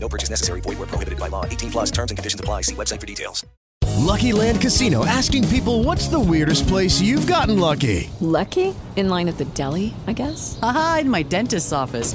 No purchase necessary. Void where prohibited by law. 18 plus terms and conditions apply. See website for details. Lucky Land Casino asking people what's the weirdest place you've gotten lucky? Lucky? In line at the deli, I guess? Aha, in my dentist's office.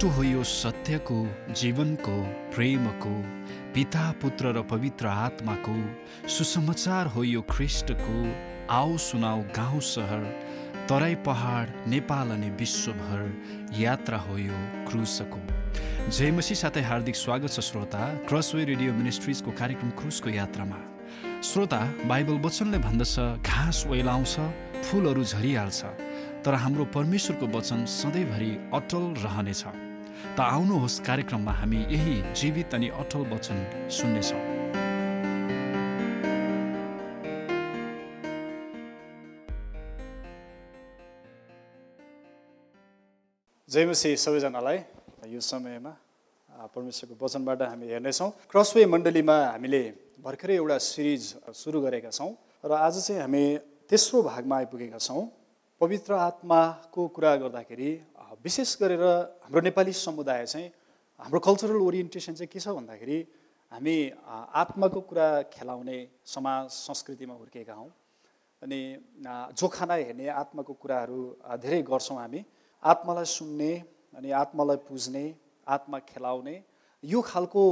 बाटो हो यो सत्यको जीवनको प्रेमको पिता पुत्र र पवित्र आत्माको सुसमाचार हो यो ख्रिस्टको आओ सुनाऊ गाउँ सहर तराई पहाड नेपाल अनि विश्वभर यात्रा हो यो क्रुसको जयमसी साथै हार्दिक स्वागत छ श्रोता क्रसवे रेडियो मिनिस्ट्रिजको कार्यक्रम क्रुसको यात्रामा श्रोता बाइबल वचनले भन्दछ घाँस ओइलाउँछ फुलहरू झरिहाल्छ तर हाम्रो परमेश्वरको वचन सधैँभरि अटल रहनेछ त आउनुहोस् कार्यक्रममा हामी यही जीवित अनि अटल वचन सुन्नेछौँ। जयमसी सबैजनालाई यो समयमा परमेश्वरको वचनबाट हामी हेर्नेछौँ। क्रसवे मण्डलीमा हामीले भर्खरै एउटा सिरिज सुरु गरेका छौँ र आज चाहिँ हामी तेस्रो भागमा आइपुगेका छौँ। पवित्र आत्माको कुरा गर्दाखेरि विशेष गरेर हाम्रो नेपाली समुदाय चाहिँ हाम्रो कल्चरल ओरिएन्टेसन चाहिँ के छ भन्दाखेरि हामी आत्माको कुरा खेलाउने समाज संस्कृतिमा हुर्केका हौँ। अनि जोखाना हेर्ने आत्माको कुराहरू धेरै गर्छौँ हामी। आत्मालाई सुन्ने अनि आत्मालाई पुज्ने आत्मा खेलाउने यो खालको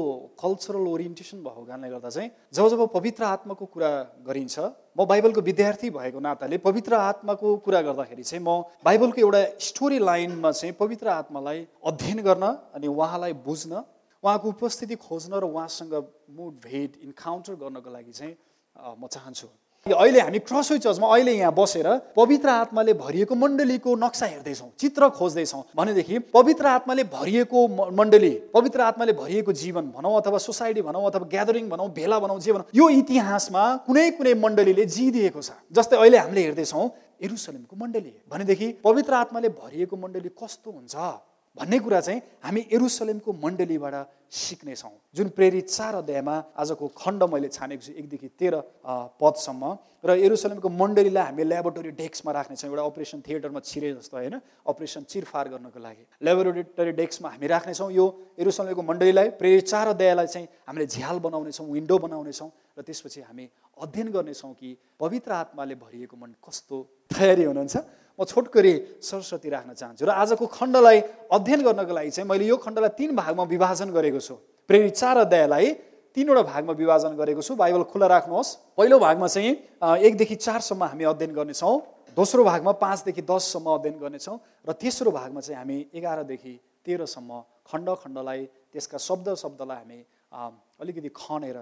कल्चरल ओरिएन्टेसन भएको कारणले गर्दा चाहिँ जब जब पवित्र आत्माको कुरा गरिन्छ म बाइबलको विद्यार्थी भएको नाताले पवित्र आत्माको कुरा गर्दाखेरि चाहिँ म बाइबलको एउटा स्टोरी लाइनमा चाहिँ पवित्र आत्मालाई अध्ययन गर्न अनि उहाँलाई बुझ्न उहाँको उपस्थिति खोज्न र उहाँसँग मुड भेट इन्काउन्टर गर्नको लागि चाहिँ म चाहन्छु। अहिले हामी क्रसवे चर्चमा अहिले यहाँ बसेर पवित्र आत्माले भरिएको मण्डलीको नक्सा हेर्दैछौँ चित्र खोज्दैछौँ। भनेदेखि पवित्र आत्माले भरिएको मण्डली पवित्र आत्माले भरिएको जीवन भनौँ अथवा सोसाइटी भनौँ अथवा ग्यादरिङ भनौँ भेला भनौँ जे भनौँ यो इतिहासमा कुनै कुनै मण्डलीले जिदिएको छ। जस्तै अहिले हामीले हेर्दैछौँ एरुसलेमको मण्डली। भनेदेखि पवित्र आत्माले भरिएको मण्डली कस्तो हुन्छ? भन्ने कुरा चाहिँ हामी एरुसलेमको मण्डलीबाट सिक्नेछौँ। जुन प्रेरित चार अध्यायमा आजको खण्ड मैले छानेको छु एकदेखि तेह्र पदसम्म। र एरुसलेमको मण्डलीलाई हामी ल्याबोरेटरी डेस्कमा राख्नेछौँ एउटा अपरेसन थिएटरमा छिरे जस्तो होइन? अपरेसन चिरफार गर्नको लागि। ल्याबोरेटरी डेस्कमा हामी राख्नेछौँ यो एरुसलेमको मण्डलीलाई। प्रेरित चार अध्यायलाई चाहिँ हामीले झ्याल बनाउनेछौँ विन्डो बनाउनेछौँ र त्यसपछि हामी अध्ययन गर्नेछौँ कि पवित्र आत्माले भरिएको मन कस्तो तयारी हुनुहुन्छ? म छोटकरी सरस्वती राख्न चाहन्छु। र आजको खण्डलाई अध्ययन गर्नको लागि चाहिँ मैले यो खण्डलाई तिन भागमा विभाजन गरेको छु। प्रेरित चार अध्यायलाई तिनवटा भागमा विभाजन गरेको छु। बाइबल खुला राख्नुहोस्। पहिलो भागमा चाहिँ एकदेखि चारसम्म हामी अध्ययन गर्नेछौँ। दोस्रो भागमा पाँचदेखि दससम्म अध्ययन गर्नेछौँ। र तेस्रो भागमा चाहिँ हामी एघारदेखि तेह्रसम्म खण्ड खण्डलाई त्यसका शब्द शब्दलाई हामी अलिकति खनेर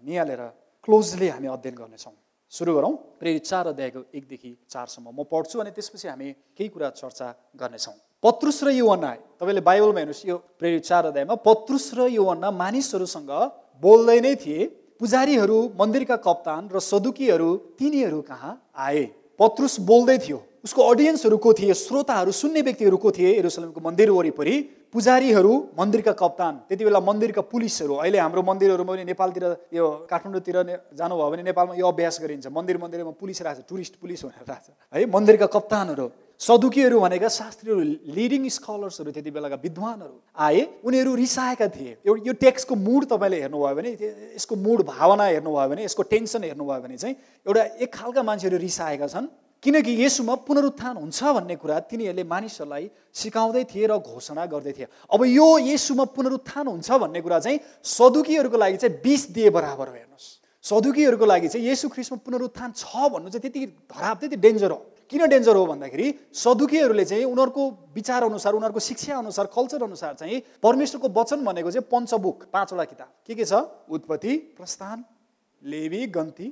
निहालेर क्लोजली हामी अध्ययन गर्नेछौँ। सुरु गरौँ। प्रेरित चार अध्यायको एकदेखि चारसम्म। म पढ्छु अनि त्यसपछि हामी केही कुरा चर्चा गर्नेछौँ। पत्रुस र युवन्ना तपाईँले बाइबलमा हेर्नुहोस् यो प्रेरित चार अध्यायमा पत्रुस र युवन्ना मानिसहरूसँग बोल्दै नै थिए। पुजारीहरू मन्दिरका कप्तान र सदुकीहरू तिनीहरू कहाँ आए? पत्रुस बोल्दै थियो। उसको अडियन्सहरू को थिए श्रोताहरू सुन्ने व्यक्तिहरू को थिए एरुसलेमको मन्दिर वरिपरि। पुजारीहरू मन्दिरका कप्तान त्यति बेला मन्दिरका पुलिसहरू। अहिले हाम्रो मन्दिरहरूमा पनि नेपालतिर यो काठमाडौँतिर जानुभयो भने नेपालमा यो अभ्यास गरिन्छ। मन्दिर मन्दिरमा पुलिस राख्छ टुरिस्ट पुलिस भनेर राख्छ है मन्दिरका कप्तानहरू सदुकीहरू भनेका शास्त्रीहरू लिडिङ स्कलर्सहरू त्यति बेलाका विद्वानहरू आए। उनीहरू रिसाएका थिए। यो यो टेक्स्टको मुड तपाईँले हेर्नुभयो भने यसको मुड भावना हेर्नुभयो भने यसको टेन्सन हेर्नुभयो भने चाहिँ एउटा एक खालका मान्छेहरू रिसाएका छन्। किनकि यसुमा पुनरुत्थान हुन्छ भन्ने कुरा तिनीहरूले मानिसहरूलाई सिकाउँदै थिए र घोषणा गर्दै थिए। अब यो यसुमा पुनरुत्थान हुन्छ भन्ने कुरा चाहिँ सदुकीहरूको लागि चाहिँ बिस दिए बराबर हो हेर्नुहोस्। सदुकीहरूको लागि चाहिँ येसु ख्रिस्टमा पुनरुत्थान छ भन्नु चाहिँ त्यति धराप त्यति डेन्जर हो। किन डेन्जर हो भन्दाखेरि सदुकीहरूले चाहिँ उनीहरूको विचार अनुसार उनीहरूको शिक्षा अनुसार कल्चर अनुसार चाहिँ परमेश्वरको वचन भनेको चाहिँ पञ्चबुक पाँचवटा किताब। के के छ? उत्पत्ति प्रस्थान लेबी गन्ती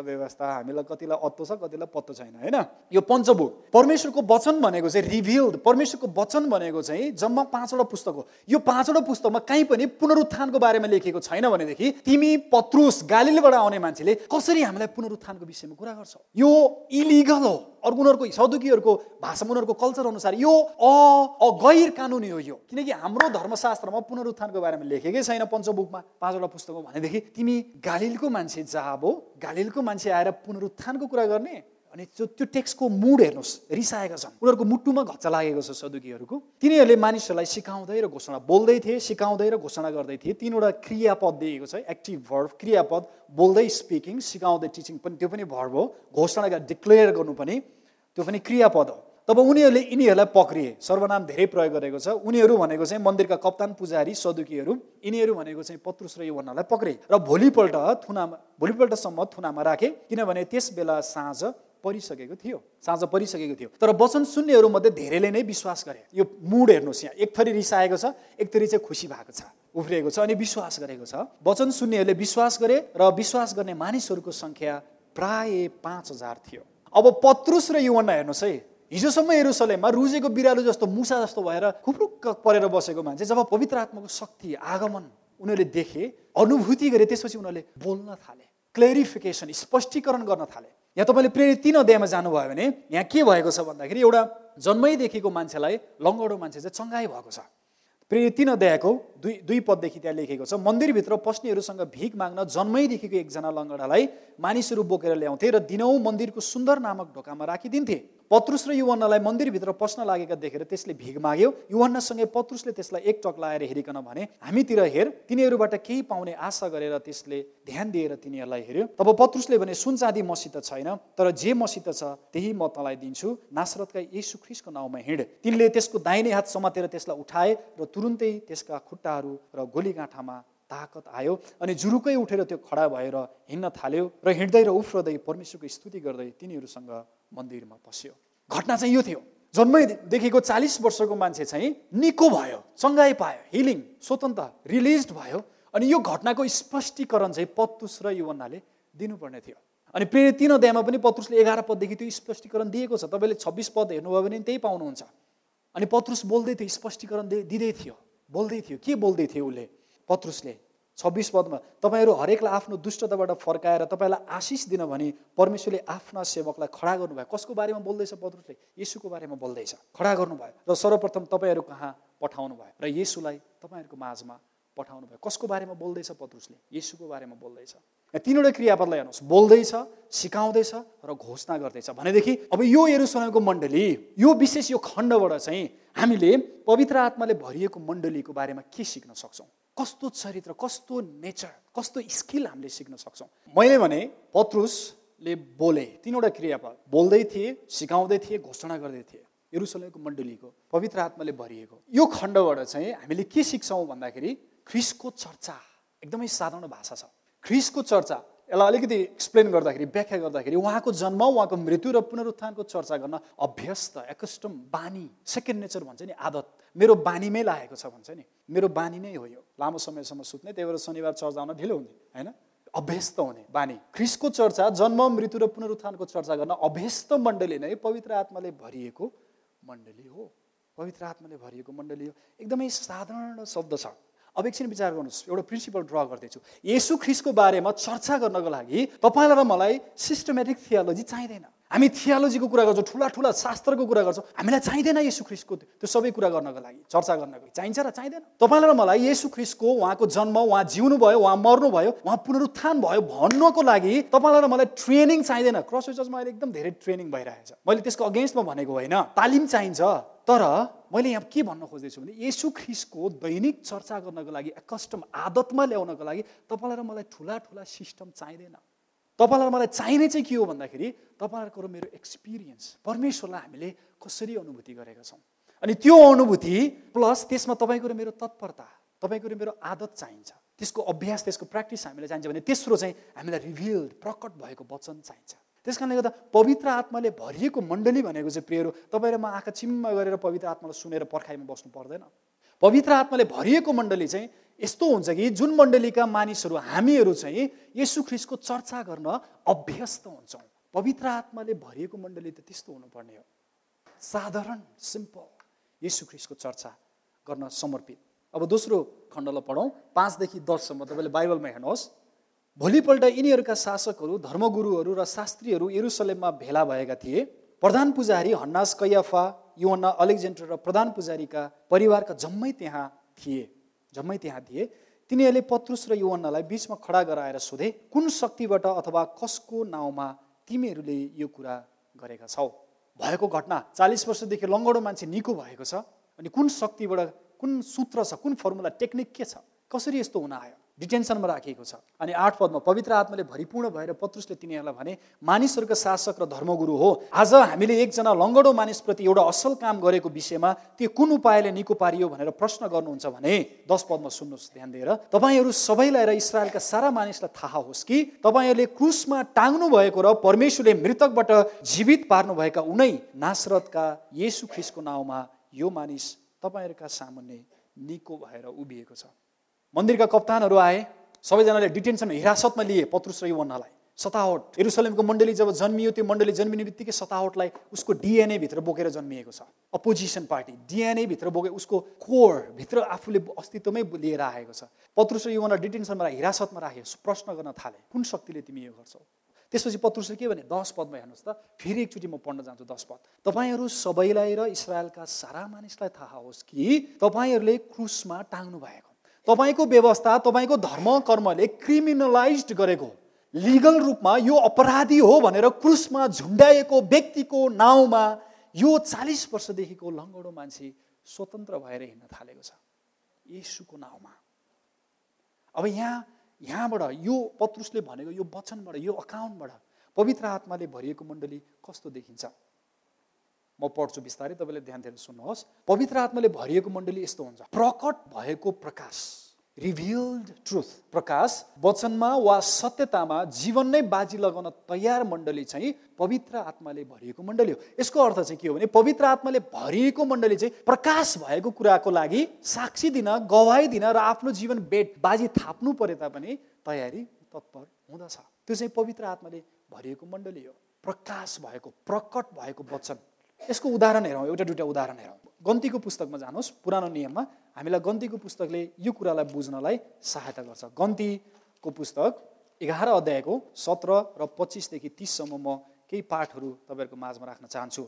व्यवस्था हामीलाई कतिलाई अत्तो छ कतिलाई पत्तो छैन होइन? यो पञ्चबुक परमेश्वरको वचन भनेको चाहिँ रिभिल्ड परमेश्वरको वचन भनेको चाहिँ जम्मा पाँचवटा पुस्तक हो। यो पाँचवटा पुस्तकमा कहीँ पनि पुनरुत्थानको बारेमा लेखिएको छैन भनेदेखि तिमी पत्रुस गालिलबाट आउने मान्छेले कसरी हामीलाई पुनरुत्थानको विषयमा कुरा गर्छौ? यो इलिगल हो। अर्को उनीहरूको सदुकीहरूको भाषामा उनीहरूको कल्चर अनुसार यो अ गैर कानुनी हो यो। किनकि हाम्रो धर्मशास्त्रमा पुनरुत्थानको बारेमा लेखेकै छैन पञ्चबुकमा पाँचवटा पुस्तकमा भनेदेखि तिमी गालिलको मान्छे जाब हो गालिलको मान्छे आएर पुनरुत्थानको कुरा गर्ने अनि त्यो त्यो टेक्स्टको मुड हेर्नुहोस् रिसाएका छन्। उनीहरूको मुटुमा घच्चा लागेको छ सदुकीहरूको। तिनीहरूले मानिसहरूलाई सिकाउँदै र घोषणा बोल्दै थिए सिकाउँदै र घोषणा गर्दै थिए। तिनवटा क्रियापद दिएको छ एक्टिभ भर्भ क्रियापद बोल्दै स्पिकिङ सिकाउँदै टिचिङ पनि त्यो पनि भर्भ हो। घोषणा डिक्लेयर गर्नु पनि त्यो पनि क्रियापद हो। तब उनीहरूले यिनीहरूलाई पक्रिए। सर्वनाम धेरै प्रयोग गरेको छ। उनीहरू भनेको चाहिँ मन्दिरका कप्तान पुजारी सदुकीहरू। यिनीहरू भनेको चाहिँ पत्रुस र युवनलाई पक्रे र भोलिपल्ट थुनामा भोलिपल्टसम्म थुनामा राखे किनभने त्यस बेला साँझ परिसकेको थियो। साँझ परिसकेको थियो। तर वचन सुन्नेहरूमध्ये धेरैले नै विश्वास गरे। यो मुड हेर्नुहोस् यहाँ। एक थरी रिसाएको छ एक थरी चाहिँ खुसी भएको छ उफ्रिएको छ अनि विश्वास गरेको छ। वचन सुन्नेहरूले विश्वास गरे र विश्वास गर्ने मानिसहरूको सङ्ख्या प्राय पाँच हजार थियो। अब पत्रुस र युवना हेर्नुहोस् है। हिजोसम्म हेरुसलेममा रुजेको बिरालो जस्तो मुसा जस्तो भएर खुप्रुक्क परेर बसेको मान्छे जब पवित्र आत्माको शक्ति आगमन उनीहरूले देखे अनुभूति गरे त्यसपछि उनीहरूले बोल्न थाले क्लेरिफिकेसन स्पष्टीकरण गर्न थाले। यहाँ तपाईँले प्रेरित तिन अध्यायमा जानुभयो भने यहाँ के भएको छ भन्दाखेरि एउटा जन्मैदेखिको मान्छेलाई लङ्गडो मान्छे चाहिँ चङ्गाई भएको छ। प्रेरित तिन अध्यायको दुई दुई पददेखि त्यहाँ लेखेको छ मन्दिरभित्र पस्नेहरूसँग भिख माग्न जन्मैदेखिको एकजना लङ्गडालाई मानिसहरू बोकेर ल्याउँथे र दिनौँ मन्दिरको सुन्दर नामक ढोकामा राखिदिन्थे। पत्रुस र युवन्नलाई मन्दिरभित्र पस्न लागेका देखेर त्यसले भिग माग्यो। युवन्नसँगै पत्रुसले त्यसलाई एक टक लाएर हेरिकन भने हामीतिर हेर तिनीहरूबाट केही पाउने आशा गरेर त्यसले ध्यान दिएर तिनीहरूलाई हेऱ्यो। तब पत्रुसले भने सुन चाँदी मसित छैन तर जे मसित छ त्यही म तँलाई दिन्छु। नासरतका यीशु ख्रिसको नाउँमा हिँड। तिनले त्यसको दाहिने हात समातेर त्यसलाई उठाए र तुरुन्तै त्यसका खुट्टाहरू र गोलीगाँठामा ताकत आयो अनि जुरुकै उठेर त्यो खडा भएर हिँड्न थाल्यो र हिँड्दै र उफ्रदै परमेश्वरको स्तुति गर्दै तिनीहरूसँग मन्दिरमा पस्यो। घटना चाहिँ यो थियो। जन्मैदेखिको चालिस वर्षको मान्छे चाहिँ निको भयो चङ्गाई पायो हिलिङ स्वतन्त्र रिलिज भयो। अनि यो घटनाको स्पष्टीकरण चाहिँ पत्रुस र युवनाले दिनुपर्ने थियो। अनि प्रेरित तिन अध्यायमा पनि पत्रुसले एघार पददेखि त्यो स्पष्टीकरण दिएको छ। तपाईँले छब्बिस पद हेर्नुभयो भने त्यही पाउनुहुन्छ। अनि पत्रुस बोल्दै थियो स्पष्टीकरण दिँदै थियो। बोल्दै थियो। के बोल्दै थियो उसले? पत्रुसले छब्बिस पदमा तपाईँहरू हरेकलाई आफ्नो दुष्टताबाट फर्काएर तपाईँलाई आशिष दिन भनी परमेश्वरले आफ्ना सेवकलाई खडा गर्नुभयो। कसको बारेमा बोल्दैछ पत्रुसले? यसुको बारेमा बोल्दैछ। खडा गर्नुभयो र सर्वप्रथम तपाईँहरू कहाँ पठाउनु भयो? र यसुलाई तपाईँहरूको माझमा पठाउनु भयो। कसको बारेमा बोल्दैछ पत्रुसले? यसुको बारेमा बोल्दैछ। तिनवटा क्रियापदलाई हेर्नुहोस्। बोल्दैछ सिकाउँदैछ र घोषणा गर्दैछ। भनेदेखि अब यो एरुसलेमको मण्डली यो विशेष यो खण्डबाट चाहिँ हामीले पवित्र आत्माले भरिएको मण्डलीको बारेमा के सिक्न सक्छौँ? कस्तो चरित्र कस्तो नेचर कस्तो स्किल हामीले सिक्न सक्छौँ? मैले भने पत्रुसले बोले तिनवटा क्रियापद। बोल्दै थिए सिकाउँदै थिए घोषणा गर्दै थिए। एरुसलेमको मण्डलीको पवित्र आत्माले भरिएको। यो खण्डबाट चाहिँ हामीले के सिक्छौँ भन्दाखेरि ख्रिसको चर्चा। एकदमै साधारण भाषा छ। ख्रिसको चर्चा। यसलाई अलिकति एक्सप्लेन गर्दाखेरि व्याख्या गर्दाखेरि उहाँको जन्म उहाँको मृत्यु र पुनरुत्थानको चर्चा गर्न अभ्यस्त एकस्टम बानी सेकेन्ड नेचर भन्छ नि आदत। मेरो बानीमै लागेको छ भन्छ नि। मेरो बानी नै हो यो। लामो समयसम्म सुत्ने त्यही भएर शनिबार चर्चा आउन ढिलो हुने होइन? अभ्यस्त हुने बानी। ख्रिसको चर्चा जन्म मृत्यु र पुनरुत्थानको चर्चा गर्न अभ्यस्त मण्डली नै पवित्र आत्माले भरिएको मण्डली हो। पवित्र आत्माले भरिएको मण्डली हो। एकदमै साधारण शब्द छ। अब एकछिन विचार गर्नुहोस्। एउटा प्रिन्सिपल ड्र गर्दैछु। यसु ख्रिसको बारेमा चर्चा गर्नको लागि तपाईँलाई र मलाई सिस्टमेटिक थियोलोजी चाहिँदैन। हामी थियोलोजीको कुरा गर्छौँ ठुला ठुला शास्त्रको कुरा गर्छौँ। हामीलाई चाहिँदैन यसु ख्रिसको त्यो सबै कुरा गर्नको लागि चर्चा गर्नको लागि। चाहिन्छ र चाहिँदैन। तपाईँलाई र मलाई यसु ख्रिसको उहाँको जन्म उहाँ जिउनु भयो उहाँ मर्नु भयो उहाँ पुनरुत्थान भयो भन्नको लागि तपाईँलाई र मलाई ट्रेनिङ चाहिँदैन। क्रस चर्चमा अहिले एकदम धेरै ट्रेनिङ भइरहेछ। मैले त्यसको अगेन्स्टमा भनेको होइन तालिम चाहिन्छ। तर मैले यहाँ के भन्न खोज्दैछु भने यसु ख्रिसको दैनिक चर्चा गर्नको लागि कस्टम आदतमा ल्याउनको लागि तपाईँलाई र मलाई ठुला ठुला सिस्टम चाहिँदैन। तपाईँलाई मलाई चाहिने चाहिँ के हो भन्दाखेरि तपाईँहरूको र मेरो एक्सपिरियन्स परमेश्वरलाई हामीले कसरी अनुभूति गरेका छौँ? अनि त्यो अनुभूति प्लस त्यसमा तपाईँको र मेरो तत्परता तपाईँको र मेरो आदत चाहिन्छ। त्यसको अभ्यास त्यसको प्र्याक्टिस हामीलाई चाहिन्छ भने तेस्रो चाहिँ हामीलाई रिभिल्ड प्रकट भएको वचन चाहिन्छ। त्यस कारणले गर्दा पवित्र आत्माले भरिएको मण्डली भनेको चाहिँ प्रियहरू तपाईँ र म आँखा चिम्म गरेर पवित्र आत्मालाई सुनेर पर्खाइमा बस्नु पर्दैन। पवित्र आत्माले भरिएको मण्डली चाहिँ यस्तो हुन्छ कि जुन मण्डलीका मानिसहरू हामीहरू चाहिँ यसु ख्रिसको चर्चा गर्न अभ्यस्त हुन्छौँ। पवित्र आत्माले भरिएको मण्डली त त्यस्तो हुनुपर्ने हो। साधारण सिम्पल यसु ख्रिसको चर्चा गर्न समर्पित। अब दोस्रो खण्डलाई पढौँ। पाँचदेखि दससम्म तपाईँले बाइबलमा हेर्नुहोस्। भोलिपल्ट यिनीहरूका शासकहरू धर्मगुरुहरू र शास्त्रीहरू यरुसलेममा भेला भएका थिए। प्रधान पुजारी हन्नास कैयाफा युवना अलेक्जेन्डर र प्रधान पुजारीका परिवारका जम्मै त्यहाँ थिए। जम्मै त्यहाँ थिए। तिनीहरूले पत्रुस र युवन्नालाई बिचमा खडा गराएर सोधे कुन शक्तिबाट अथवा कसको नाउँमा तिमीहरूले यो कुरा गरेका छौ? भएको घटना। चालिस वर्षदेखि लङ्गडो मान्छे निको भएको छ। अनि कुन शक्तिबाट कुन सूत्र छ कुन फर्मुला टेक्निक के छ? कसरी यस्तो हुन आयो? डिटेन्सनमा राखिएको छ। अनि आठ पदमा पवित्र आत्माले भरिपूर्ण भएर पत्रुसले तिनीहरूलाई भने मानिसहरूको शासक र धर्मगुरु हो। आज हामीले एकजना लङ्गडो मानिसप्रति एउटा असल काम गरेको विषयमा त्यो कुन उपायले निको पारियो भनेर प्रश्न गर्नुहुन्छ भने दस पदमा सुन्नुहोस् ध्यान दिएर। तपाईँहरू सबैलाई र इसरायलका सारा मानिसलाई थाहा होस् कि तपाईँहरूले क्रुसमा टाङ्नु भएको र परमेश्वरले मृतकबाट जीवित पार्नुभएका उनै नासरतका येसु ख्रिसको नाउँमा यो मानिस तपाईँहरूका सामुन्ने निको भएर उभिएको छ। मन्दिरका कप्तानहरू आए सबैजनाले डिटेन्सन हिरासतमा लिए पत्रुस र युवन्नालाई सतावट। एरुसलेमको मण्डली जब जन्मियो त्यो मण्डली जन्मिने बित्तिकै सतावटलाई उसको डिएनएभित्र बोकेर जन्मिएको छ। अपोजिसन पार्टी डिएनएभित्र बोके उसको कोरभित्र आफूले अस्तित्वमै लिएर आएको छ। पत्रुस र युवना डिटेन्सनमा हिरासतमा राखे प्रश्न गर्न थाले कुन शक्तिले तिमी यो गर्छौ? त्यसपछि पत्रुसले के भने दस पदमा हेर्नुहोस् त फेरि एकचोटि म पढ्न जान्छु दस पद। तपाईँहरू सबैलाई र इसरायलका सारा मानिसलाई थाहा होस् कि तपाईँहरूले क्रुसमा टाङ्नु भएको तपाईँको व्यवस्था तपाईँको धर्म कर्मले क्रिमिनलाइज गरेको लिगल रूपमा यो अपराधी हो भनेर क्रुसमा झुन्डाएको व्यक्तिको नाउँमा यो चालिस वर्षदेखिको लङ्गडो मान्छे स्वतन्त्र भएर हिँड्न थालेको छ। यसुको नाउँमा। अब यहाँ यहाँबाट यो पत्रुसले भनेको यो वचनबाट यो अकाउन्टबाट पवित्र आत्माले भरिएको मण्डली कस्तो देखिन्छ? म पढ्छु बिस्तारै तपाईँले ध्यान दिएर सुन्नुहोस्। पवित्र आत्माले भरिएको मण्डली यस्तो हुन्छ। प्रकट भएको प्रकाश रिभिल्ड ट्रुथ प्रकाश वचनमा वा सत्यतामा जीवन नै बाजी लगाउन तयार मण्डली चाहिँ पवित्र आत्माले भरिएको मण्डली हो। यसको अर्थ चाहिँ के हो भने पवित्र आत्माले भरिएको मण्डली चाहिँ प्रकाश भएको कुराको लागि साक्षी दिन गवाई दिन र आफ्नो जीवन बेट बाजी थाप्नु परे तापनि तयारी तत्पर हुँदछ। त्यो चाहिँ पवित्र आत्माले भरिएको मण्डली हो। प्रकाश भएको प्रकट भएको वचन। यसको उदाहरण हेरौँ एउटा दुइटा उदाहरण हेरौँ। गन्तीको पुस्तकमा जानुहोस् पुरानो नियममा हामीलाई गन्तीको पुस्तकले यो कुरालाई बुझ्नलाई सहायता गर्छ। गन्तीको पुस्तक एघार अध्यायको सत्र र पच्चिसदेखि तिससम्म म केही पाठहरू तपाईँहरूको माझमा राख्न चाहन्छु।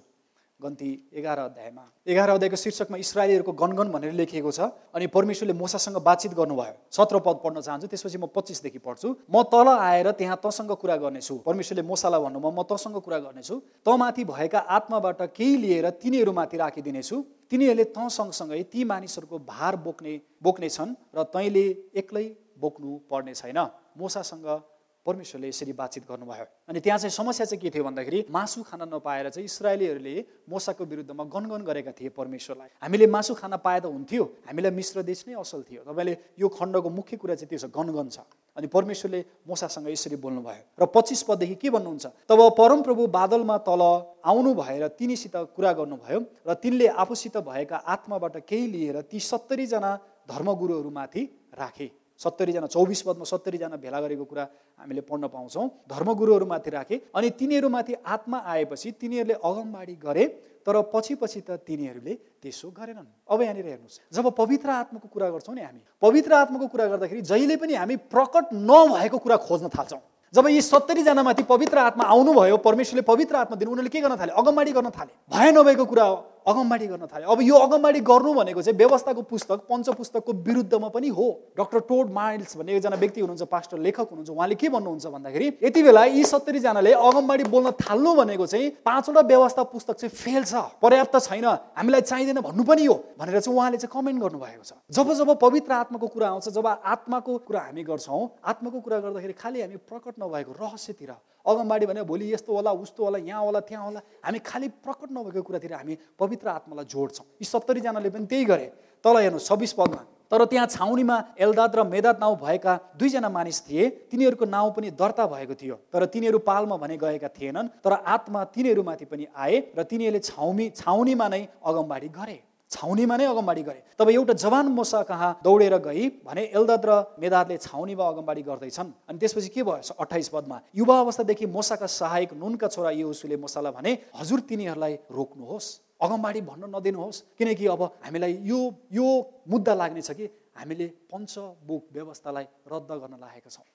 गन्ती एघार अध्यायमा। एघार अध्यायको शीर्षकमा इसरायलीहरूको गनगन भनेर लेखिएको छ अनि परमेश्वरले मोसासँग बातचित गर्नुभयो। सत्र पद पढ्न चाहन्छु त्यसपछि म पच्चिसदेखि पढ्छु। म तल आएर त्यहाँ तसँग कुरा गर्नेछु। परमेश्वरले मोसालाई भन्नुभयो म तसँग कुरा गर्नेछु। तमाथि भएका आत्माबाट केही लिएर तिनीहरूमाथि राखिदिनेछु। तिनीहरूले त सँगसँगै ती मानिसहरूको भार बोक्ने बोक्नेछन् र तैँले एक्लै बोक्नु पर्ने छैन। मोसासँग परमेश्वरले यसरी बातचित गर्नुभयो। अनि त्यहाँ चाहिँ समस्या चाहिँ के थियो भन्दाखेरि मासु खान नपाएर चाहिँ इसरायलीहरूले मोसाको विरुद्धमा गनगन गरेका थिए परमेश्वरलाई। हामीले मासु खान पाए त हुन्थ्यो हामीलाई मिश्र देश नै असल थियो। तपाईँले यो खण्डको मुख्य कुरा चाहिँ त्यो छ गनगन छ। अनि परमेश्वरले मोसासँग यसरी बोल्नुभयो। र पच्चिस पददेखि के भन्नुहुन्छ? तब परमप्रभु बादलमा तल आउनु भएर तिनीसित कुरा गर्नुभयो र तिनले आफूसित भएका आत्माबाट केही लिएर ती सत्तरीजना धर्मगुरुहरूमाथि राखे। सत्तरीजना चौबिस पदमा सत्तरीजना भेला गरेको कुरा हामीले पढ्न पाउँछौँ। धर्मगुरुहरूमाथि राखे अनि तिनीहरूमाथि आत्मा आएपछि तिनीहरूले अगमबाडी गरे तर पछि पछि त तिनीहरूले त्यसो गरेनन्। अब यहाँनिर हेर्नुहोस् जब पवित्र आत्माको कुरा गर्छौँ नि हामी पवित्र आत्माको कुरा गर्दाखेरि जहिले पनि हामी प्रकट नभएको कुरा खोज्न थाल्छौँ। जब यी सत्तरीजनामाथि पवित्र आत्मा आउनुभयो परमेश्वरले पवित्र आत्मा दिनु उनीहरूले के गर्न थाले? अगमबाडी गर्न थाले। भए नभएको कुरा अगमबाडी गर्न थाल्यो। अब यो अगमबाडी गर्नु भनेको चाहिँ व्यवस्थाको पुस्तक पञ्च पुस्तकको विरुद्धमा पनि हो। डक्टर टोड माइल्स भन्ने एकजना व्यक्ति हुनुहुन्छ पास्टर लेखक हुनुहुन्छ। उहाँले के भन्नुहुन्छ भन्दाखेरि यति बेला यी सत्तरीजनाले अगमबाडी बोल्न थाल्नु भनेको चाहिँ पाँचवटा व्यवस्था पुस्तक चाहिँ फेल छ पर्याप्त छैन। हामीलाई चाहिँदैन भन्नु पनि हो। भनेर चाहिँ उहाँले चाहिँ कमेन्ट गर्नुभएको छ। जब जब पवित्र आत्माको कुरा आउँछ जब आत्माको कुरा हामी गर्छौँ आत्माको कुरा गर्दाखेरि खालि हामी प्रकट नभएको रहस्यतिर अगमबाडी भने भोलि यस्तो होला उस्तो होला यहाँ होला त्यहाँ होला। हामी खालि प्रकट नभएको कुरातिर हामी पवित्र आत्मालाई जोड्छौँ। यी सत्तरीजनाले पनि त्यही गरे। तल हेर्नु छब्बिस पदमा। तर त्यहाँ छाउनीमा एल्दाद र मेदाद नाउँ भएका दुईजना मानिस थिए। तिनीहरूको नाउँ पनि दर्ता भएको थियो। तर तिनीहरू पालमा भने गएका थिएनन्। तर आत्मा तिनीहरूमाथि पनि आए र तिनीहरूले छाउनी छाउनीमा नै अगमबाडी गरे। छाउनीमा नै अगमबाडी गरे। तब एउटा जवान मोसा कहाँ दौडेर गई भने एल्दाद र मेदादले छाउनीमा अगमबाडी गर्दैछन्। अनि त्यसपछि के भयो? अठाइस पदमा। युवा अवस्थादेखि मोसाका सहायक नुनका छोरा युसुले मोसालाई भने हजुर तिनीहरूलाई रोक्नुहोस्। अगमबाडी भन्न नदिनुहोस्। किनकि अब हामीलाई यो यो मुद्दा लाग्नेछ कि हामीले पञ्चबुक व्यवस्थालाई रद्द गर्न लागेका छौँ।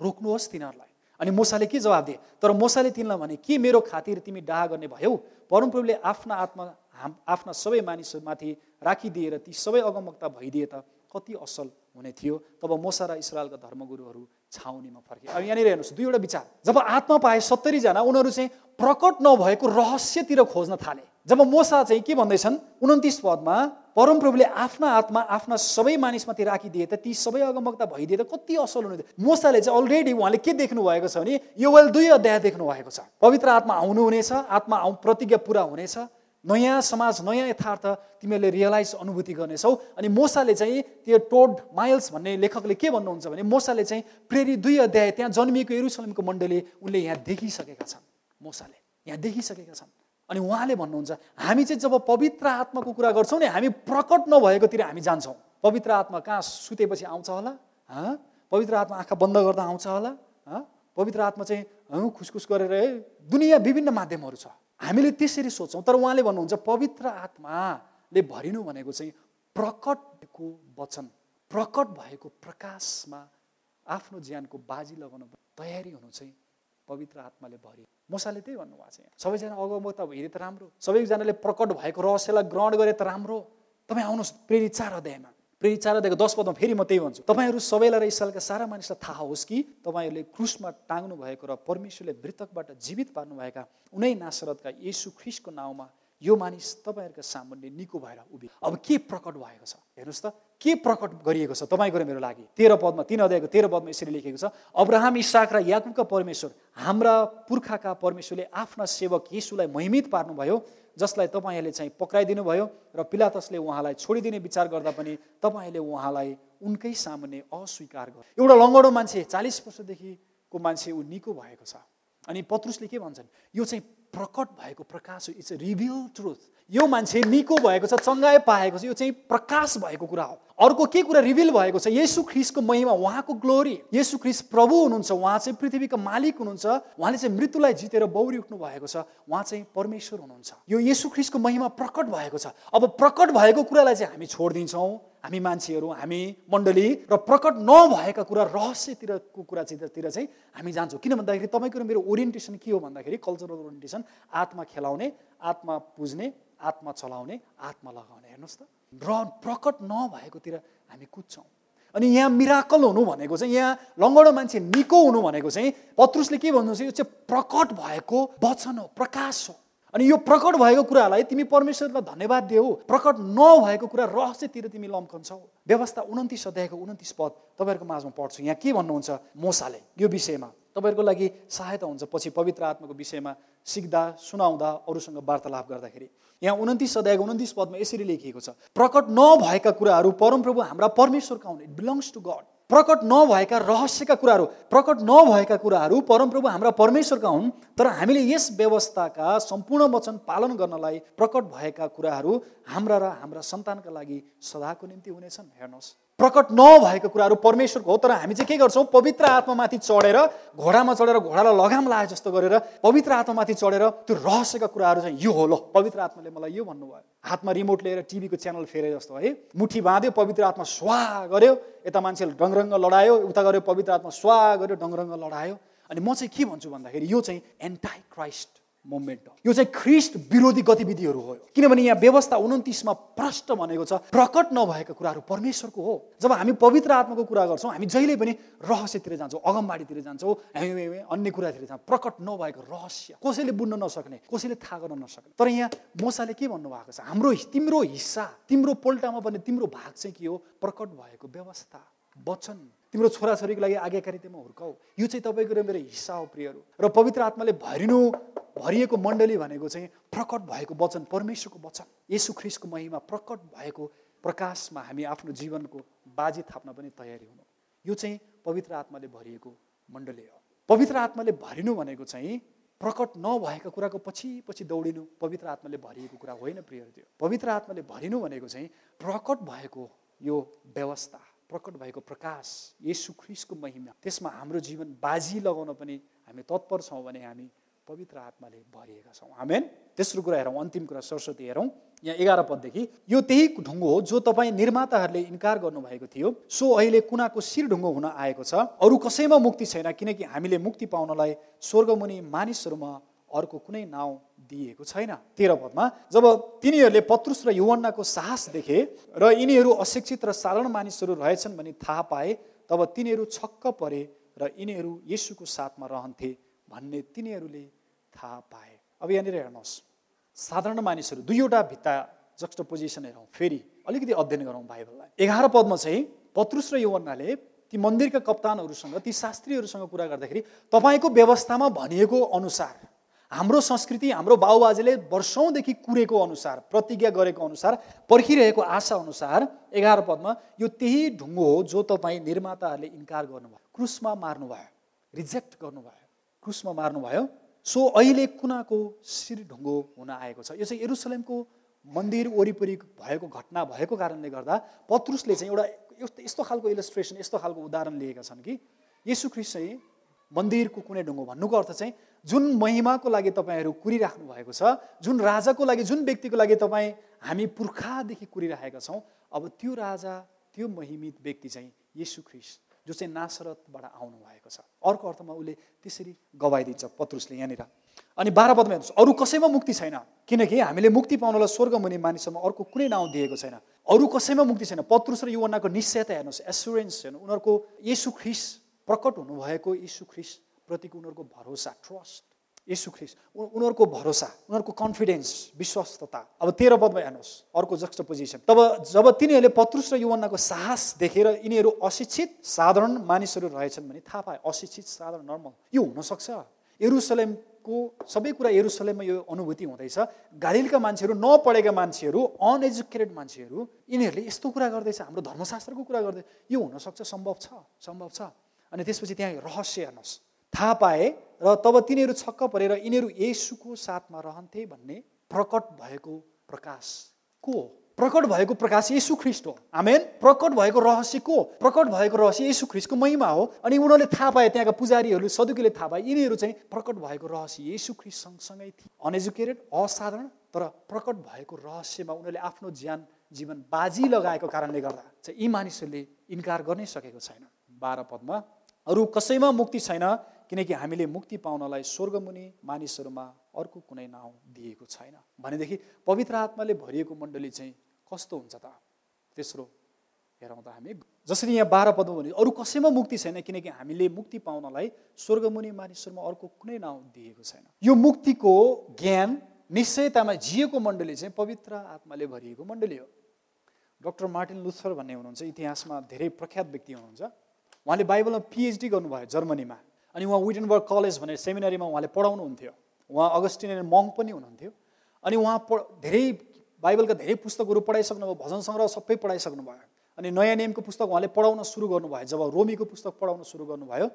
रोक्नुहोस् तिनीहरूलाई। अनि मोसाले के जवाब दिए? तर मोसाले तिनलाई भने के मेरो खातिर तिमी डाहा गर्ने भयौ? परमप्रभुले आफ्ना आत्मा हाम आफ्ना सबै मानिसहरूमाथि राखिदिएर ती सबै अगमवक्ता भइदिए त कति असल हुने थियो तब मोसा र इसरायलका धर्मगुरुहरू छाउनीमा फर्के। अब यहाँनिर हेर्नुहोस् दुईवटा विचार। जब आत्मा पाए सत्तरीजना उनीहरू चाहिँ प्रकट नभएको रहस्यतिर खोज्न थाले। जब मोसा चाहिँ के भन्दैछन् उन्तिस पदमा परमप्रभुले आफ्ना आत्मा आफ्ना सबै मानिसमाथि राखिदिए त ती सबै अगमवक्ता भइदिए त कति असल हुने मोसाले चाहिँ अलरेडी उहाँले के देख्नु भएको छ भने यो वेल दुई अध्याय देख्नु भएको छ। पवित्र आत्मा आउनुहुनेछ आत्मा प्रतिज्ञा पुरा हुनेछ नयाँ समाज नयाँ यथार्थ तिमीहरूले रियलाइज अनुभूति गर्नेछौ। अनि मोसाले चाहिँ त्यो टोड माइल्स भन्ने लेखकले के भन्नुहुन्छ भने मोसाले चाहिँ प्रेरी दुई अध्याय त्यहाँ जन्मिएको एरुसलमको मण्डली उनले यहाँ देखिसकेका छन् मोसाले। यहाँ देखिसकेका छन्। अनि उहाँले भन्नुहुन्छ हामी चाहिँ जब पवित्र आत्माको कुरा गर्छौँ नि हामी प्रकट नभएकोतिर हामी जान्छौँ। पवित्र आत्मा कहाँ सुतेपछि आउँछ होला? पवित्र आत्मा आँखा बन्द गर्दा आउँछ होला? पवित्र आत्मा चाहिँ खुसखुस गरेर दुनियाँ विभिन्न माध्यमहरू छ। हामीले त्यसरी सोच्छौँ तर उहाँले भन्नुहुन्छ पवित्र आत्माले भरिनु भनेको चाहिँ प्रकट भएको वचन प्रकट भएको प्रकाशमा आफ्नो ज्यानको बाजी लगाउनु तयारी हुनु चाहिँ पवित्र आत्माले भरि मसाले त्यही भन्नुभएको छ यहाँ। सबैजना अगमता भइदिए त राम्रो। सबैजनाले प्रकट भएको रहस्यलाई ग्रहण गरे त राम्रो। तपाईँ आउनुहोस् प्रेरित चार अध्यायमा। प्रेरित चार अध्यायको दस पदमा फेरि म त्यही भन्छु। तपाईँहरू सबैलाई र इसालका सारा मानिसलाई थाहा होस् कि तपाईँहरूले क्रुसमा टाङ्नु भएको र परमेश्वरले मृतकबाट जीवित पार्नुभएका उनै नासरतका यसु ख्रिसको नाउँमा यो मानिस तपाईँहरूका सामुन्ने निको भएर उभि अब के प्रकट भएको छ? हेर्नुहोस् त के प्रकट गरिएको छ तपाईँको र मेरो लागि? तेह्र पदमा तिन अध्यायको तेह्र पदमा यसरी लेखेको छ अब्राहम इसाक र याकुबका परमेश्वर हाम्रा पुर्खाका परमेश्वरले आफ्ना सेवक यीशुलाई महिमित पार्नुभयो जसलाई तपाईँहरूले चाहिँ पक्राइदिनु भयो र पिलातसले उहाँलाई छोडिदिने विचार गर्दा पनि तपाईँहरूले उहाँलाई उनकै सामुन्ने अस्वीकार गर्यो। एउटा लङ्गडो मान्छे चालिस वर्षदेखिको मान्छे ऊ निको भएको छ। अनि पत्रुसले के भन्छन्? यो चाहिँ प्रकट भएको प्रकाश हो इट्स रिभिल ट्रुथ यो मान्छे निको भएको छ चङ्गाए पाएको छ यो चाहिँ प्रकाश भएको कुरा हो। अर्को के कुरा रिभिल भएको छ यसु ख्रिसको महिमा उहाँको ग्लोरी। यसु ख्रिस प्रभु हुनुहुन्छ उहाँ चाहिँ पृथ्वीको मालिक हुनुहुन्छ उहाँले चाहिँ मृत्युलाई जितेर बौरी उठ्नु भएको छ उहाँ चाहिँ परमेश्वर हुनुहुन्छ। यो यसु ख्रिसको महिमा प्रकट भएको छ। अब प्रकट भएको कुरालाई चाहिँ हामी छोडिदिन्छौँ हामी मान्छेहरू हामी मण्डली र प्रकट नभएका कुरा रहस्यतिरको कुरातिर चाहिँ हामी जान्छौँ। किन भन्दाखेरि तपाईँको मेरो ओरिएन्टेसन के हो भन्दाखेरि कल्चरल ओरिएन्टेसन आत्मा खेलाउने आत्मा पुज्ने आत्मा चलाउने आत्मा लगाउने। हेर्नुहोस् त। र प्रकट नभएकोतिर हामी कुद्छौँ। अनि यहाँ मिराकल हुनु भनेको चाहिँ यहाँ लङ्गडो मान्छे निको हुनु भनेको चाहिँ पत्रुसले के भन्नुहुन्छ यो चाहिँ प्रकट भएको वचन हो प्रकाश हो। अनि यो प्रकट भएको कुरालाई तिमी परमेश्वरलाई धन्यवाद देऊ। प्रकट नभएको कुरा रहस्यतिर तिमी लम्कन्छौ। व्यवस्था उन्तिस अध्यायको उन्तिस पद तपाईँहरूको माझमा पढ्छु। यहाँ के भन्नुहुन्छ? मोसाले यो विषयमा। तपाईँहरूको लागि सहायता हुन्छ। पछि पवित्र आत्माको विषयमा सिक्दा सुनाउँदा अरूसँग वार्तालाप गर्दाखेरि। यहाँ उन्तिस अध्यायको उन्तिस पदमा यसरी लेखिएको छ। प्रकट नभएका कुराहरू परमप्रभु हाम्रा परमेश्वरका हुने। बिलोङ्स टु गड प्रकट नभएका रहस्यका कुराहरू प्रकट नभएका कुराहरू परमप्रभु हाम्रा परमेश्वरका हुन् तर हामीले यस व्यवस्थाका सम्पूर्ण वचन पालन गर्नलाई प्रकट भएका कुराहरू हाम्रा र हाम्रा सन्तानका लागि सदाको निम्ति हुनेछन्। हेर्नुहोस्। प्रकट नभएको कुराहरू परमेश्वरको हो तर हामी चाहिँ के गर्छौँ? पवित्र आत्मामाथि चढेर घोडामा चढेर घोडालाई लगाम लाए जस्तो गरेर पवित्र आत्मामाथि चढेर त्यो रहस्यका कुराहरू चाहिँ यो हो। ल पवित्र आत्माले मलाई यो भन्नुभयो। हातमा रिमोट लिएर टिभीको च्यानल फेरे जस्तो है। मुठी बाँध्यो पवित्र आत्मा स्वा गर्यो। यता मान्छेले डङरङ्ग लडायो उता गऱ्यो पवित्र आत्मा स्वा गर्यो डङरङ्ग लडायो। अनि म चाहिँ के भन्छु भन्दाखेरि यो चाहिँ एन्टाई क्राइस्ट मुभमेन्ट हो यो चाहिँ ख्रिस्ट विरोधी गतिविधिहरू हो। किनभने यहाँ व्यवस्था उन्तिसमा प्रष्ट भनेको छ प्रकट नभएका कुराहरू परमेश्वरको हो। जब हामी पवित्र आत्माको कुरा गर्छौँ हामी जहिले पनि रहस्यतिर जान्छौँ अगमबाडीतिर जान्छौँ हामी अन्य कुरातिर जान्छौँ प्रकट नभएको रहस्य कसैले बुझ्न नसक्ने कसैले थाहा गर्न नसक्ने। तर यहाँ मोसाले के भन्नुभएको छ हाम्रो तिम्रो हिस्सा तिम्रो पोल्टामा पनि तिम्रो भाग चाहिँ के हो? प्रकट भएको व्यवस्था वचन तिम्रो छोराछोरीको लागि आज्ञाकारितामा हुर्काऊ। यो चाहिँ तपाईँको र मेरो हिस्सा हो प्रियहरू। र पवित्र आत्माले भरिनु भरिएको मण्डली भनेको चाहिँ प्रकट भएको वचन परमेश्वरको वचन। यसु ख्रिसको महिमा प्रकट भएको प्रकाशमा हामी आफ्नो जीवनको बाजी थाप्न पनि तयारी हुनु। यो चाहिँ पवित्र आत्माले भरिएको मण्डली हो। पवित्र आत्माले भरिनु भनेको चाहिँ प्रकट नभएका कुराको पछि पछि दौडिनु पवित्र आत्माले भरिएको कुरा होइन प्रिय त्यो। पवित्र आत्माले भरिनु भनेको चाहिँ प्रकट भएको यो व्यवस्था। प्रकट भएको प्रकाश यसु ख्रिसको महिमा त्यसमा हाम्रो जीवन बाजी लगाउन पनि हामी तत्पर छौँ भने हामी पवित्र आत्माले भरिएका छौँ। हामेन तेस्रो कुरा हेरौँ अन्तिम कुरा सरस्वती हेरौँ। यहाँ एघार पददेखि यो त्यही ढुङ्गो हो जो तपाईँ निर्माताहरूले इन्कार गर्नुभएको थियो। सो अहिले कुनाको शिर ढुङ्गो हुन आएको छ। अरू कसैमा मुक्ति छैन किनकि हामीले मुक्ति पाउनलाई स्वर्गमुनि मानिसहरूमा अर्को कुनै नाउँ दिएको छैन। तेह्र पदमा जब तिनीहरूले पत्रुस र युवन्नाको साहस देखे र यिनीहरू अशिक्षित र साधारण मानिसहरू रहेछन् भनी थाहा पाए तब तिनीहरू छक्क परे र यिनीहरू यसुको साथमा रहन्थे भन्ने तिनीहरूले थाहा पाए। अब यहाँनिर हेर्नुहोस्। साधारण मानिसहरू दुईवटा भित्ता जक्स्ट पोजिसन हेरौँ फेरि अलिकति अध्ययन गरौँ बाइबललाई। एघार पदमा चाहिँ पत्रुस र युवन्नाले ती मन्दिरका कप्तानहरूसँग ती शास्त्रीहरूसँग कुरा गर्दाखेरि तपाईँको व्यवस्थामा भनिएको अनुसार हाम्रो संस्कृति हाम्रो बाबुबाजेले वर्षौँदेखि कुरेको अनुसार प्रतिज्ञा गरेको अनुसार पर्खिरहेको आशा अनुसार एघार पदमा यो त्यही ढुङ्गो हो जो तपाईँ निर्माताहरूले इन्कार गर्नुभयो। क्रुसमा मार्नुभयो। रिजेक्ट गर्नुभयो। क्रुसमा मार्नुभयो। सो अहिले कुनाको शिर ढुङ्गो हुन आएको छ? यो चाहिँ एरुसलेमको मन्दिर वरिपरि भएको घटना भएको कारणले गर्दा पत्रुसले चाहिँ एउटा यस्तो खालको इलस्ट्रेसन यस्तो खालको उदाहरण लिएका छन् कि यसु ख्रिस्ट चाहिँ मन्दिरको कुनै ढुङ्गो भन्नुको अर्थ चाहिँ जुन महिमाको लागि तपाईँहरू कुरिराख्नु भएको छ जुन राजाको लागि जुन व्यक्तिको लागि तपाईँ हामी पुर्खादेखि कुरिराखेका छौँ अब त्यो राजा त्यो महिमित व्यक्ति चाहिँ यसु ख्रिस्ट जो चाहिँ नासरतबाट आउनु भएको छ। अर्को अर्थमा उसले त्यसरी गवाइदिन्छ पत्रुसले यहाँनिर। अनि बाह्र पदमा हेर्नुहोस् अरू कसैमा मुक्ति छैन किनकि हामीले मुक्ति पाउनलाई स्वर्ग मुनि मानिसमा अर्को कुनै नाउँ दिएको छैन। अरू कसैमा मुक्ति छैन पत्रुस र युवनाको निश्चयता हेर्नुहोस् एसुरेन्स हेर्नु उनीहरूको यसु ख्रिस प्रकट हुनुभएको यीशु ख्रिस प्रतिको उनीहरूको भरोसा ट्रस्ट यसु ख्रिस उनीहरूको भरोसा उनीहरूको कन्फिडेन्स विश्वस्तता। अब तेह्र पदमा हेर्नुहोस् अर्को जस्ट पोजिसन तब जब तिनीहरूले पत्रुस र युवनाको साहस देखेर यिनीहरू अशिक्षित साधारण मानिसहरू रहेछन् भने थाहा पाए अशिक्षित साधारण नर्मल यो हुनसक्छ। एरुसलेमको सबै कुरा एरुसलेममा यो अनुभूति हुँदैछ। गालिलका मान्छेहरू नपढेका मान्छेहरू अनएजुकेटेड मान्छेहरू यिनीहरूले यस्तो कुरा गर्दैछ हाम्रो धर्मशास्त्रको कुरा गर्दै। यो हुनसक्छ सम्भव छ सम्भव छ। अनि त्यसपछि त्यहाँ रहस्य हेर्नुहोस्। थाहा पाए र तब तिनीहरू छक्क परेर यिनीहरू येसुको साथमा रहन्थे भन्ने प्रकट भएको प्रकाश को प्रकट भएको प्रकाश येसु ख्रिस्ट हो। आमेन। प्रकट भएको रहस्य को प्रकट भएको रहस्य येसु ख्रिस्टको महिमा हो अनि उनीहरूले थाहा पाए त्यहाँका पुजारीहरू सदुकीले थाहा पाए यिनीहरू चाहिँ प्रकट भएको रहस्य येसु ख्रिस्ट सँगसँगै थिए। अनएजुकेटेड असाधारण तर प्रकट भएको रहस्यमा उनीहरूले आफ्नो ज्यान जीवन बाजी लगाएको कारणले गर्दा चाहिँ यी मानिसहरूले इन्कार गर्नै सकेको छैन। बाह्र पदमा अरू कसैमा मुक्ति छैन। किनकि हामीले मुक्ति पाउनलाई स्वर्गमुनि मानिसहरूमा अर्को कुनै नाउँ दिएको छैन। भनेदेखि पवित्र आत्माले भरिएको मण्डली चाहिँ कस्तो हुन्छ त? तेस्रो हेरौँ त हामी। जसरी यहाँ बाह्र पदमा भने अरू कसैमा मुक्ति छैन किनकि हामीले मुक्ति पाउनलाई स्वर्गमुनि मानिसहरूमा अर्को कुनै नाउँ दिएको छैन। यो मुक्तिको ज्ञान निश्चयतामा जिएको मण्डली चाहिँ पवित्र आत्माले भरिएको मण्डली हो। डक्टर मार्टिन लुथर भन्ने हुनुहुन्छ इतिहासमा धेरै प्रख्यात व्यक्ति हुनुहुन्छ। उहाँले बाइबलमा पिएचडी गर्नुभयो जर्मनीमा। अनि उहाँ विटनबर्ग कलेज भनेर सेमिनारीमा उहाँले पढाउनुहुन्थ्यो। उहाँ अगस्टिनियन मङ्क पनि हुनुहुन्थ्यो। अनि उहाँ प धेरै बाइबलका धेरै पुस्तकहरू पढाइसक्नुभयो भजन सङ्ग्रह सबै पढाइसक्नु भयो अनि नयाँ नियमको पुस्तक उहाँले पढाउन सुरु गर्नुभयो जब रोमीको पुस्तक पढाउन सुरु गर्नुभयो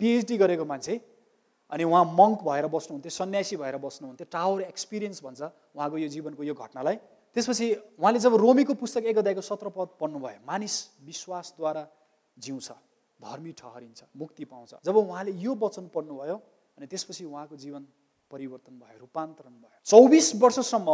पिएचडी गरेको मान्छे। अनि उहाँ मङ्क भएर बस्नुहुन्थ्यो सन्यासी भएर बस्नुहुन्थ्यो टावर एक्सपिरियन्स भन्छ उहाँको यो जीवनको यो घटनालाई। त्यसपछि उहाँले जब रोमीको पुस्तक एक अध्यायको सत्र पद पढ्नुभयो मानिस विश्वासद्वारा जिउँछ। धर्मी ठहरिन्छ मुक्ति पाउँछ। जब उहाँले यो वचन पढ्नुभयो अनि त्यसपछि उहाँको जीवन परिवर्तन भयो रूपान्तरण भयो। चौबिस वर्षसम्म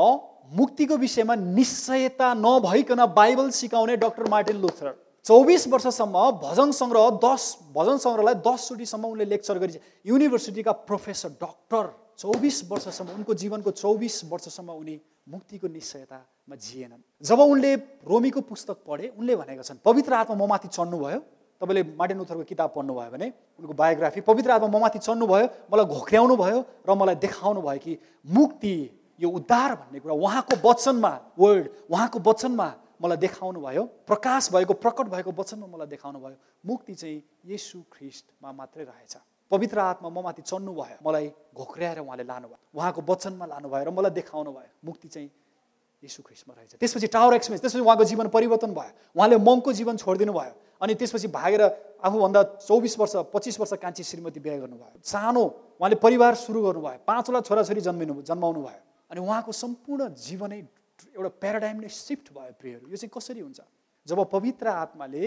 मुक्तिको विषयमा निश्चयता नभइकन बाइबल सिकाउने डाक्टर मार्टिन लुथर। चौबिस वर्षसम्म भजन सङ्ग्रह दस भजन सङ्ग्रहलाई दसचोटिसम्म उनले लेक्चर गरि युनिभर्सिटीका प्रोफेसर डक्टर चौबिस वर्षसम्म उनको जीवनको चौबिस वर्षसम्म उनी मुक्तिको निश्चयतामा जिएनन्। जब उनले रोमीको पुस्तक पढे उनले भनेका छन् पवित्र आत्मा म माथि चढ्नुभयो तपाईँले मार्टिन लुथरको किताब पढ्नुभयो भने उनको बायोग्राफी पवित्र आत्मा म माथि चढ्नुभयो मलाई घोक्र्याउनु भयो र मलाई देखाउनु भयो कि मुक्ति यो उद्धार भन्ने कुरा उहाँको वचनमा वर्ड उहाँको वचनमा मलाई देखाउनु भयो प्रकाश भएको प्रकट भएको वचनमा मलाई देखाउनु भयो मुक्ति चाहिँ यसु ख्रिस्टमा मात्रै रहेछ। पवित्र आत्मा म माथि चढ्नु भयो मलाई घोक्र्याएर उहाँले लानुभयो। उहाँको वचनमा लानुभयो र मलाई देखाउनु भयो मुक्ति चाहिँ यीशु ख्रिस्टमा रहेछ। त्यसपछि टावर एक्सपिरियन्स त्यसपछि उहाँको जीवन परिवर्तन भयो। उहाँले मङको जीवन छोडिदिनु भयो अनि त्यसपछि भागेर आफूभन्दा चौबिस वर्ष पच्चिस वर्ष कान्छी श्रीमती बिहा गर्नुभयो। सानो उहाँले परिवार सुरु गर्नुभयो। पाँचवटा छोराछोरी जन्मिनु जन्माउनु भयो। अनि उहाँको सम्पूर्ण जीवनै एउटा प्याराडाइम नै सिफ्ट भयो प्रियहरू। यो चाहिँ कसरी हुन्छ? जब पवित्र आत्माले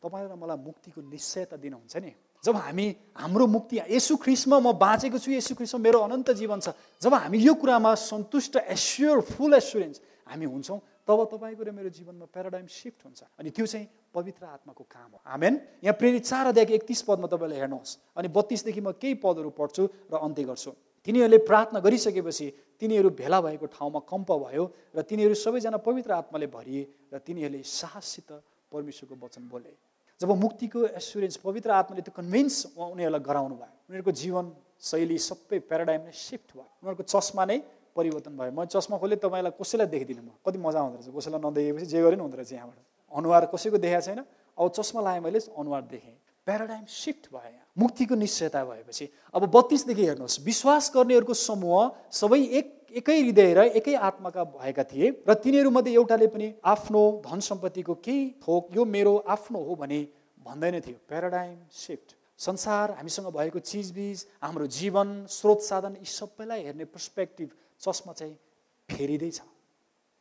तपाईँ र मलाई मुक्तिको निश्चयता दिनुहुन्छ नि जब हामी हाम्रो मुक्ति यसु ख्रिस्टमा म बाँचेको छु यसु ख्रिस्टमा मेरो अनन्त जीवन छ जब हामी यो कुरामा सन्तुष्ट एस्योर फुल एस्योरेन्स हामी हुन्छौँ तब तपाईँको र मेरो जीवनमा प्याराडाइम सिफ्ट हुन्छ। अनि त्यो चाहिँ पवित्र आत्माको काम हो। आमेन यहाँ प्रेरित चार अध्यायको एकतिस पदमा तपाईँले हेर्नुहोस्। अनि बत्तिसदेखि म केही पदहरू पढ्छु र अन्त्य गर्छु। तिनीहरूले प्रार्थना गरिसकेपछि तिनीहरू भेला भएको ठाउँमा कम्प भयो र तिनीहरू सबैजना पवित्र आत्माले भरिए र तिनीहरूले साहससित परमेश्वरको वचन बोले। जब मुक्तिको एस्युरेन्स पवित्र आत्माले त्यो कन्भिन्स उनीहरूलाई गराउनु भयो। उनीहरूको जीवन शैली सबै प्याराडाइम नै सिफ्ट भयो। उनीहरूको चस्मा नै परिवर्तन भयो। म चस्मा खोलेँ तपाईँलाई कसैलाई देखिदिनँ म। कति मजा आउँदो रहेछ। कसैलाई नदेखेपछि जे गरे नि हुँदो रहेछ यहाँबाट। अनुहार कसैको देखाएको छैन। अब चस्मा लगाएँ मैले अनुहार देखेँ। प्याराडाइम सिफ्ट भयो यहाँ। मुक्तिको निश्चयता भएपछि। अब बत्तिसदेखि हेर्नुहोस्। विश्वास गर्नेहरूको समूह सबै एक एकै हृदय र एकै आत्माका भएका थिए र तिनीहरूमध्ये एउटाले पनि आफ्नो धन सम्पत्तिको केही थोक यो मेरो आफ्नो हो भने भन्दैन थियो। प्याराडाइम सिफ्ट संसार हामीसँग भएको चिजबिज हाम्रो जीवन स्रोत साधन यी सबैलाई हेर्ने पर्सपेक्टिभ चस्मा चाहिँ फेरिँदैछ।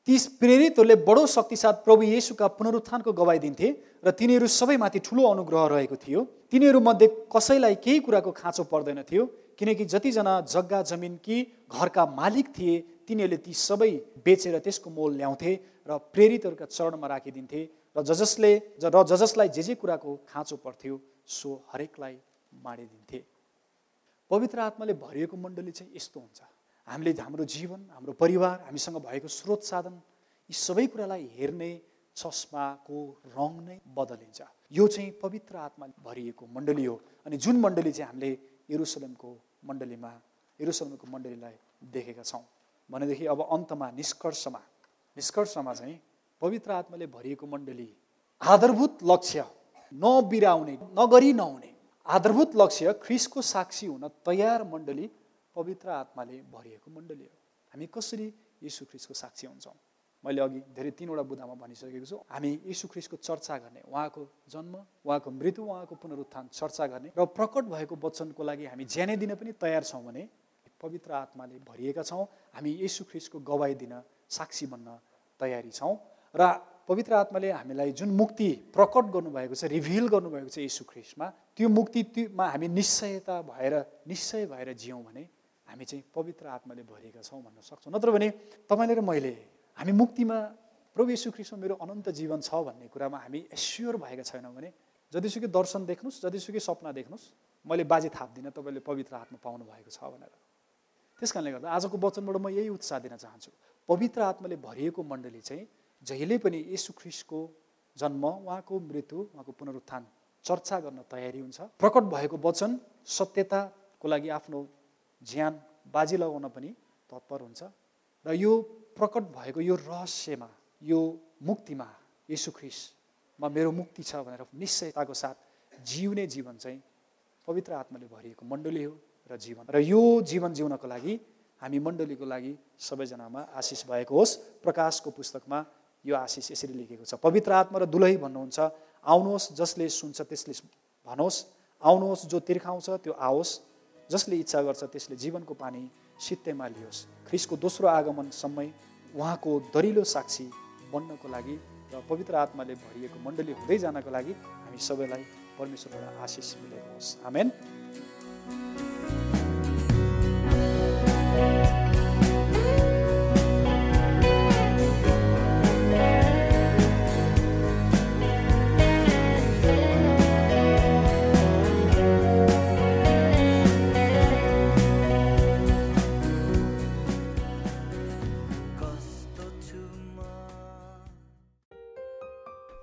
ती प्रेरितहरूले बडो शक्तिसाथ प्रभु येसुका पुनरुत्थानको गवाई दिन्थे र तिनीहरू सबैमाथि ठुलो अनुग्रह रहेको थियो। तिनीहरूमध्ये कसैलाई केही कुराको खाँचो पर्दैन थियो किनकि जतिजना जग्गा जमिन कि घरका मालिक थिए तिनीहरूले ती सबै बेचेर त्यसको मोल ल्याउँथे र प्रेरितहरूका चरणमा राखिदिन्थे र ज जसले र ज जसलाई जे जे कुराको खाँचो पर्थ्यो सो हरेकलाई माडिदिन्थे पवित्र आत्माले भरिएको मण्डली चाहिँ यस्तो हुन्छ। हामीले हाम्रो जीवन हाम्रो परिवार हामीसँग भएको स्रोत साधन यी सबै कुरालाई हेर्ने चस्माको रङ नै बदलिन्छ। यो चाहिँ पवित्र आत्मा भरिएको मण्डली हो अनि जुन मण्डली चाहिँ हामीले यरुसलमको मण्डलीमा यरुसलमको मण्डलीलाई देखेका छौँ। भनेदेखि अब अन्तमा निष्कर्षमा निष्कर्षमा चाहिँ पवित्र आत्माले भरिएको मण्डली आधारभूत लक्ष्य नबिराउने नगरी नहुने आधारभूत लक्ष्य ख्रिसको साक्षी हुन तयार मण्डली पवित्र आत्माले भरिएको मण्डली हो। हामी कसरी यीशु ख्रिसको साक्षी हुन्छौँ? मैले अघि धेरै तिनवटा बुदामा भनिसकेको छु। हामी यीशु ख्रिसको चर्चा गर्ने उहाँको जन्म उहाँको मृत्यु उहाँको पुनरुत्थान चर्चा गर्ने र प्रकट भएको वचनको लागि हामी ज्यानै दिन पनि तयार छौँ भने पवित्र आत्माले भरिएका छौँ। हामी यीशु ख्रिसको गवाई दिन साक्षी बन्न तयारी छौँ र पवित्र आत्माले हामीलाई जुन मुक्ति प्रकट गर्नुभएको छ रिभिल गर्नुभएको छ यीशु ख्रिस्टमा त्यो मुक्तिमा हामी निश्चयता भएर निश्चय भएर जियौँ भने हामी चाहिँ पवित्र आत्माले भरिएका छौँ भन्न सक्छौँ। नत्र भने तपाईँले र मैले हामी मुक्तिमा प्रभु यीशु ख्रिस्टमा मेरो अनन्त जीवन छ भन्ने कुरामा हामी एस्योर भएका छैनौँ भने जतिसुकै दर्शन देख्नुहोस् जतिसुकै सपना देख्नुहोस् मैले बाजी थाप्दिनँ तपाईँले पवित्र आत्मा पाउनु भएको छ भनेर। त्यस कारणले गर्दा आजको वचनबाट म यही उत्साह दिन चाहन्छु। पवित्र आत्माले भरिएको मण्डली चाहिँ जहिले पनि यीशु ख्रिस्टको जन्म उहाँको मृत्यु उहाँको पुनरुत्थान चर्चा गर्न तयारी हुन्छ। प्रकट भएको वचन सत्यताको लागि आफ्नो ज्यान बाजी लगाउन पनि तत्पर हुन्छ। र यो प्रकट भएको यो रहस्यमा यो मुक्तिमा यसु ख्रिसमा मेरो मुक्ति छ भनेर निश्चयताको साथ जिउने जीवन चाहिँ पवित्र आत्माले भरिएको मण्डली हो र जीवन। र यो जीवन जिउनको लागि हामी मण्डलीको लागि सबैजनामा आशिष भएको होस्। प्रकाशको पुस्तकमा यो आशिष यसरी लेखेको छ। पवित्र आत्मा र दुलही भन्नुहुन्छ आउनुहोस् जसले सुन्छ त्यसले भनोस्। आउनुहोस् जो तिर्खाउँछ त्यो आओस्। जसले इच्छा गर्छ त्यसले जीवनको पानी सित्तैमा लियोस्। ख्रिसको दोस्रो आगमन समय उहाँको दरिलो साक्षी बन्नको लागि र पवित्र आत्माले भरिएको मण्डली हुँदै जानको लागि हामी सबैलाई परमेश्वरबाट आशिष मिलेको होस्। आमेन।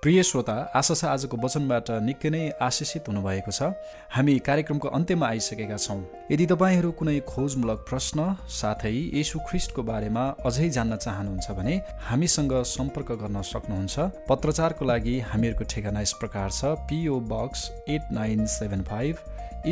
प्रिय श्रोता आशा छ आजको वचनबाट निकै नै आशिषित हुनुभएको छ। हामी कार्यक्रमको अन्त्यमा आइसकेका छौँ। यदि तपाईँहरू कुनै खोजमूलक प्रश्न साथै यशु ख्रिस्टको बारेमा अझै जान्न चाहनुहुन्छ भने हामीसँग सम्पर्क गर्न सक्नुहुन्छ। पत्रचारको लागि हामीहरूको ठेगाना यस प्रकार छ PO box eight nine seven five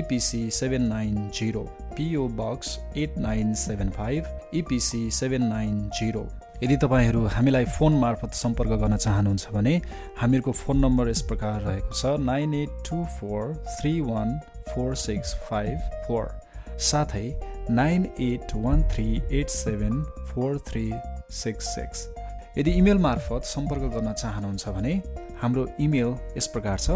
EPC seven nine zero PO box eight nine seven five EPC seven nine zero यदि तपाईँहरू हामीलाई फोन मार्फत सम्पर्क गर्न चाहनुहुन्छ भने हामीहरूको फोन नम्बर यस प्रकार रहेको छ nine eight two four three one four six five four साथै nine eight one three eight seven four three six six यदि इमेल मार्फत सम्पर्क गर्न चाहनुहुन्छ भने हाम्रो इमेल यस प्रकार छ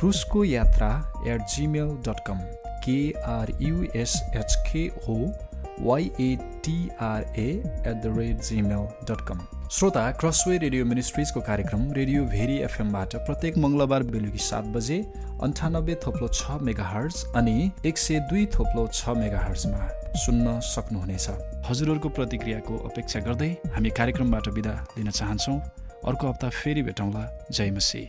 क्रुसको यात्रा at Gmail dot com KRUSHKO YATRA at the rate Gmail dot com श्रोता क्रसवे रेडियो मिनिस्ट्रिजको कार्यक्रम रेडियो भेरी एफएमबाट प्रत्येक मङ्गलबार बेलुकी सात बजे अन्ठानब्बे थोप्लो छ मेगा हर्ज अनि एक सय दुई थोप्लो छ मेगा हर्जमा सुन्न सक्नुहुनेछ। हजुरहरूको प्रतिक्रियाको अपेक्षा गर्दै हामी कार्यक्रमबाट बिदा लिन चाहन्छौँ। अर्को हप्ता फेरि भेटौँला। जय मसी